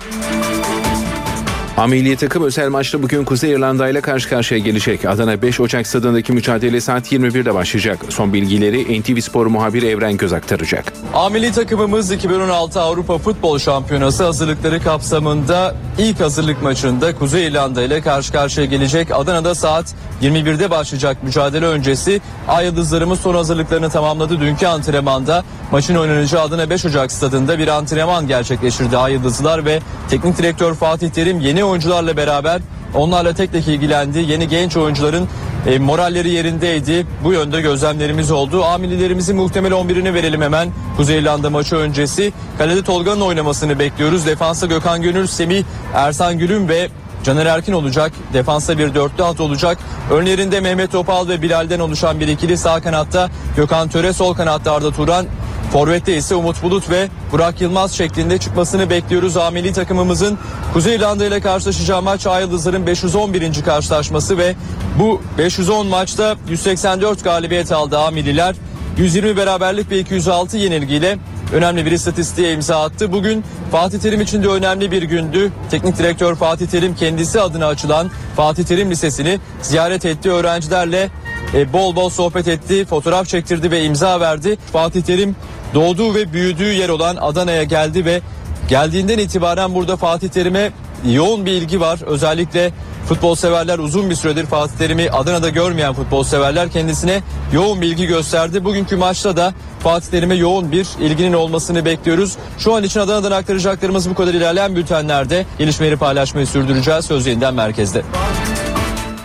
A milli takım özel maçta bugün Kuzey İrlanda ile karşı karşıya gelecek. Adana 5 Ocak stadındaki mücadele saat 21'de başlayacak. Son bilgileri NTV Spor muhabiri Evren Göz aktaracak. A milli takımımız 2016 Avrupa Futbol Şampiyonası hazırlıkları kapsamında ilk hazırlık maçında Kuzey İrlanda ile karşı karşıya gelecek. Adana'da saat 21'de başlayacak mücadele öncesi Ay Yıldızlarımız son hazırlıklarını tamamladı. Dünkü antrenmanda maçın oynanacağı Adana 5 Ocak stadında bir antrenman gerçekleştirdi Ay Yıldızlar ve teknik direktör Fatih Terim yeni oyuncularla beraber onlarla tek tek ilgilendi. Yeni genç oyuncuların e, moralleri yerindeydi. Bu yönde gözlemlerimiz oldu. Amililerimizin muhtemel 11'ini verelim hemen. Kuzey İrlanda maçı öncesi. Kalede Tolga'nın oynamasını bekliyoruz. Defansa Gökhan Gönül, Semih, Ersan Gülüm ve Caner Erkin olacak. Defansa bir dörtlü at olacak. Önlerinde Mehmet Topal ve Bilal'den oluşan bir ikili sağ kanatta Gökhan Töre, sol kanatta Arda Turan, Forvet'te ise Umut Bulut ve Burak Yılmaz şeklinde çıkmasını bekliyoruz. Ameli takımımızın Kuzey İrlanda ile karşılaşacağı maç Ay Yıldızların 511. karşılaşması ve bu 510 maçta 184 galibiyet aldı Ameliler. 120 beraberlik ve 206 yenilgiyle önemli bir istatistiğe imza attı. Bugün Fatih Terim için de önemli bir gündü. Teknik direktör Fatih Terim kendisi adına açılan Fatih Terim Lisesi'ni ziyaret etti. Öğrencilerle e, bol bol sohbet etti, fotoğraf çektirdi ve imza verdi. Fatih Terim doğduğu ve büyüdüğü yer olan Adana'ya geldi ve geldiğinden itibaren burada Fatih Terim'e yoğun bir ilgi var. Özellikle futbol severler uzun bir süredir Fatih Terim'i Adana'da görmeyen futbol severler kendisine yoğun bir ilgi gösterdi. Bugünkü maçta da Fatih Terim'e yoğun bir ilginin olmasını bekliyoruz. Şu an için Adana'dan aktaracaklarımız bu kadar ilerleyen bültenlerde gelişmeleri paylaşmayı sürdüreceğiz. Söz yeniden merkezde.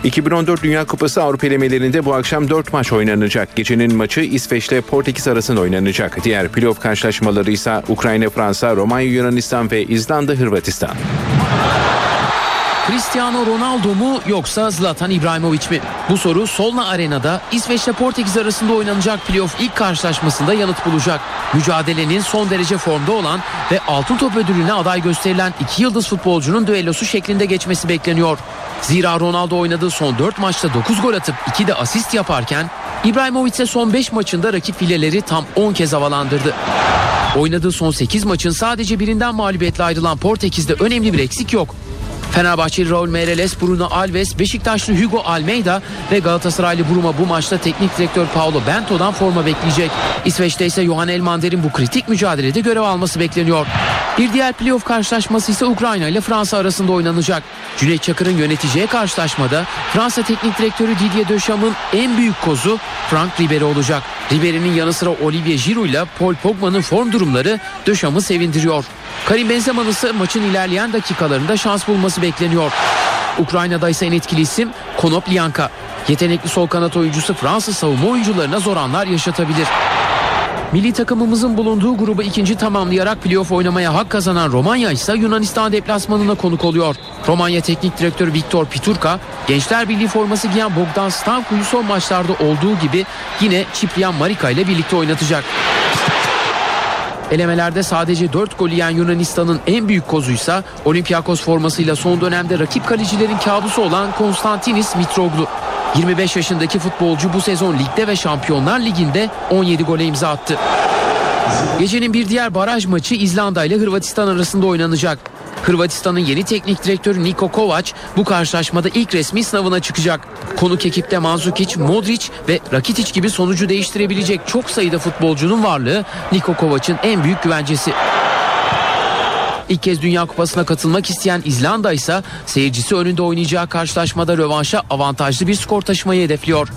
2014 Dünya Kupası Avrupa elemelerinde bu akşam 4 maç oynanacak. Gecenin maçı İsveç ile Portekiz arasında oynanacak. Diğer playoff karşılaşmaları ise Ukrayna, Fransa, Romanya, Yunanistan ve İzlanda, Hırvatistan. Cristiano Ronaldo mu yoksa Zlatan İbrahimovic mi? Bu soru Solna Arena'da İsveç ile Portekiz arasında oynanacak playoff ilk karşılaşmasında yanıt bulacak. Mücadelenin son derece formda olan ve altın top ödülüne aday gösterilen iki yıldız futbolcunun düellosu şeklinde geçmesi bekleniyor. Zira Ronaldo oynadığı son 4 maçta 9 gol atıp 2 de asist yaparken İbrahimovic ise son 5 maçında rakip fileleri tam 10 kez havalandırdı. Oynadığı son 8 maçın sadece birinden mağlubiyetle ayrılan Portekiz'de önemli bir eksik yok. Fenerbahçeli Raul Meireles, Bruno Alves, Beşiktaşlı Hugo Almeida ve Galatasaraylı Bruma bu maçta teknik direktör Paulo Bento'dan forma bekleyecek. İsveç'te ise Johan Elmander'in bu kritik mücadelede görev alması bekleniyor. Bir diğer playoff karşılaşması ise Ukrayna ile Fransa arasında oynanacak. Cüneyt Çakır'ın yöneteceği karşılaşmada Fransa teknik direktörü Didier Dechamps'ın en büyük kozu Frank Ribery olacak. Ribery'nin yanı sıra Olivier Giroud ile Paul Pogba'nın form durumları Dechamps'ı sevindiriyor. Karim Benzema'nın ise maçın ilerleyen dakikalarında şans bulması bekleniyor. Ukrayna'da ise en etkili isim Konoplyanka. Yetenekli sol kanat oyuncusu Fransız savunma oyuncularına zor anlar yaşatabilir. Milli takımımızın bulunduğu grubu ikinci tamamlayarak playoff oynamaya hak kazanan Romanya ise Yunanistan deplasmanına konuk oluyor. Romanya Teknik Direktörü Viktor Piturka, Gençler Birliği forması giyen Bogdan Stanko'yu son maçlarda olduğu gibi yine Ciprian Marika ile birlikte oynatacak. Elemelerde sadece 4 gol yiyen Yunanistan'ın en büyük kozuysa Olympiakos formasıyla son dönemde rakip kalecilerin kabusu olan Konstantinis Mitroglou. 25 yaşındaki futbolcu bu sezon ligde ve Şampiyonlar Ligi'nde 17 gole imza attı. Gecenin bir diğer baraj maçı İzlanda ile Hırvatistan arasında oynanacak. Hırvatistan'ın yeni teknik direktörü Niko Kovac bu karşılaşmada ilk resmi sınavına çıkacak. Konuk ekipte Mandzukic, Modric ve Rakitic gibi sonucu değiştirebilecek çok sayıda futbolcunun varlığı Niko Kovac'ın en büyük güvencesi. İlk kez Dünya Kupası'na katılmak isteyen İzlanda ise seyircisi önünde oynayacağı karşılaşmada rövanşa avantajlı bir skor taşımayı hedefliyor.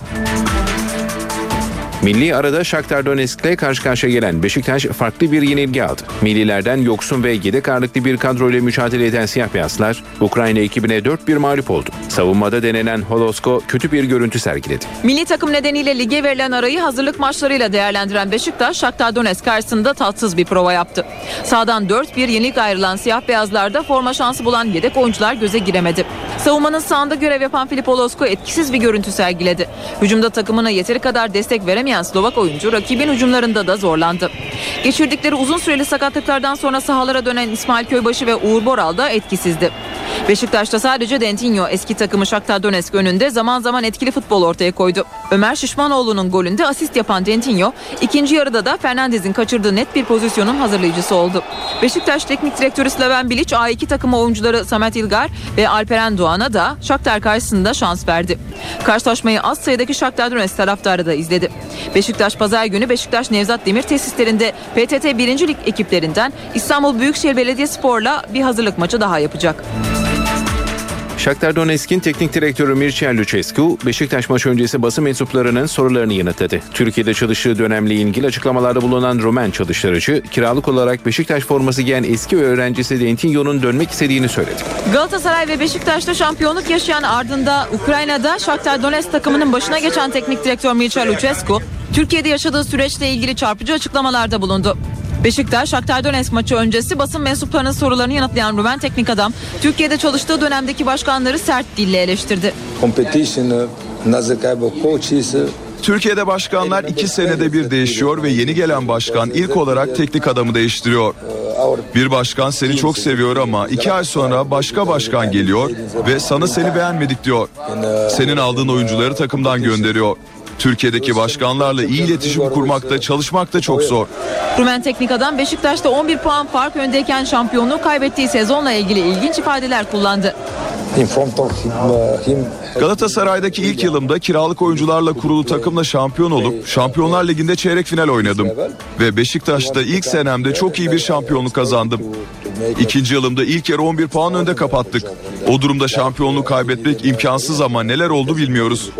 Milli arada Shakhtar Donetsk'le karşı karşıya gelen Beşiktaş farklı bir yenilgi aldı. Millilerden yoksun ve yedek ağırlıklı bir kadroyla mücadele eden siyah beyazlar Ukrayna ekibine 4-1 mağlup oldu. Savunmada denenen Holosko kötü bir görüntü sergiledi. Milli takım nedeniyle lige verilen arayı hazırlık maçlarıyla değerlendiren Beşiktaş, Shakhtar Donetsk karşısında tatsız bir prova yaptı. Sağdan 4-1 yenilik ayrılan siyah beyazlarda forma şansı bulan yedek oyuncular göze giremedi. Savunmanın sağında görev yapan Filip Holosko etkisiz bir görüntü sergiledi. Hücumda takımına yeteri kadar destek veremeyen Slovak oyuncu rakibin hücumlarında da zorlandı. Geçirdikleri uzun süreli sakatlıklardan sonra sahalara dönen İsmail Köybaşı ve Uğur Boral da etkisizdi. Beşiktaş'ta sadece Dentinho eski takımı Shakhtar Donetsk önünde zaman zaman etkili futbol ortaya koydu. Ömer Şişmanoğlu'nun golünde asist yapan Dentinho ikinci yarıda da Fernandez'in kaçırdığı net bir pozisyonun hazırlayıcısı oldu. Beşiktaş Teknik Direktörü Slaven Bilic A2 takımı oyuncuları Samet İlgar ve Alperen Doğan'a da Shakhtar karşısında şans verdi. Karşılaşmayı az sayıdaki Shakhtar Donetsk taraftarı da izledi. Beşiktaş pazar günü Beşiktaş Nevzat Demir tesislerinde PTT 1. Lig ekiplerinden İstanbul Büyükşehir Belediyespor'la bir hazırlık maçı daha yapacak. Shakhtar Donetsk'in teknik direktörü Mircea Lucescu, Beşiktaş maçı öncesi basın mensuplarının sorularını yanıtladı. Türkiye'de çalıştığı dönemle ilgili açıklamalarda bulunan Rumen çalıştırıcı, kiralık olarak Beşiktaş forması giyen eski öğrencisi Dentinho'nun dönmek istediğini söyledi. Galatasaray ve Beşiktaş'ta şampiyonluk yaşayan ardında Ukrayna'da Shakhtar Donetsk takımının başına geçen teknik direktör Mircea Lucescu, Türkiye'de yaşadığı süreçle ilgili çarpıcı açıklamalarda bulundu. Beşiktaş, Shakhtar Donetsk maçı öncesi basın mensuplarının sorularını yanıtlayan Rumen teknik adam, Türkiye'de çalıştığı dönemdeki başkanları sert dille eleştirdi. Türkiye'de başkanlar iki senede bir değişiyor ve yeni gelen başkan ilk olarak teknik adamı değiştiriyor. Bir başkan seni çok seviyor ama iki ay sonra başka başkan geliyor ve sana seni beğenmedik diyor. Senin aldığın oyuncuları takımdan gönderiyor. Türkiye'deki başkanlarla iyi iletişim kurmakta, çalışmakta çok zor. Rumen teknik adam Beşiktaş'ta 11 puan fark öndeyken şampiyonluğu kaybettiği sezonla ilgili ilginç ifadeler kullandı. Galatasaray'daki ilk yılımda kiralık oyuncularla kurulu takımla şampiyon olup Şampiyonlar Ligi'nde çeyrek final oynadım. Ve Beşiktaş'ta ilk senemde çok iyi bir şampiyonluk kazandım. İkinci yılımda ilk yarı 11 puan önde kapattık. O durumda şampiyonluğu kaybetmek imkansız ama neler oldu bilmiyoruz.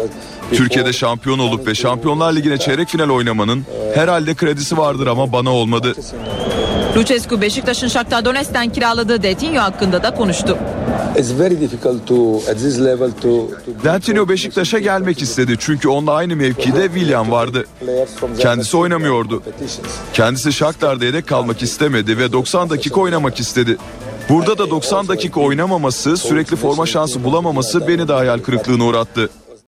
Türkiye'de şampiyon olup ve Şampiyonlar Ligi'ne çeyrek final oynamanın herhalde kredisi vardır ama bana olmadı. Lucescu Beşiktaş'ın Shakhtar Donetsk'ten kiraladığı Dentinho hakkında da konuştu. Dentinho Beşiktaş'a gelmek istedi çünkü onunla aynı mevkide William vardı. Kendisi oynamıyordu. Kendisi Shakhtar'da yedek kalmak istemedi ve 90 dakika oynamak istedi. Burada da 90 dakika oynamaması, sürekli forma şansı bulamaması beni de hayal kırıklığına uğrattı.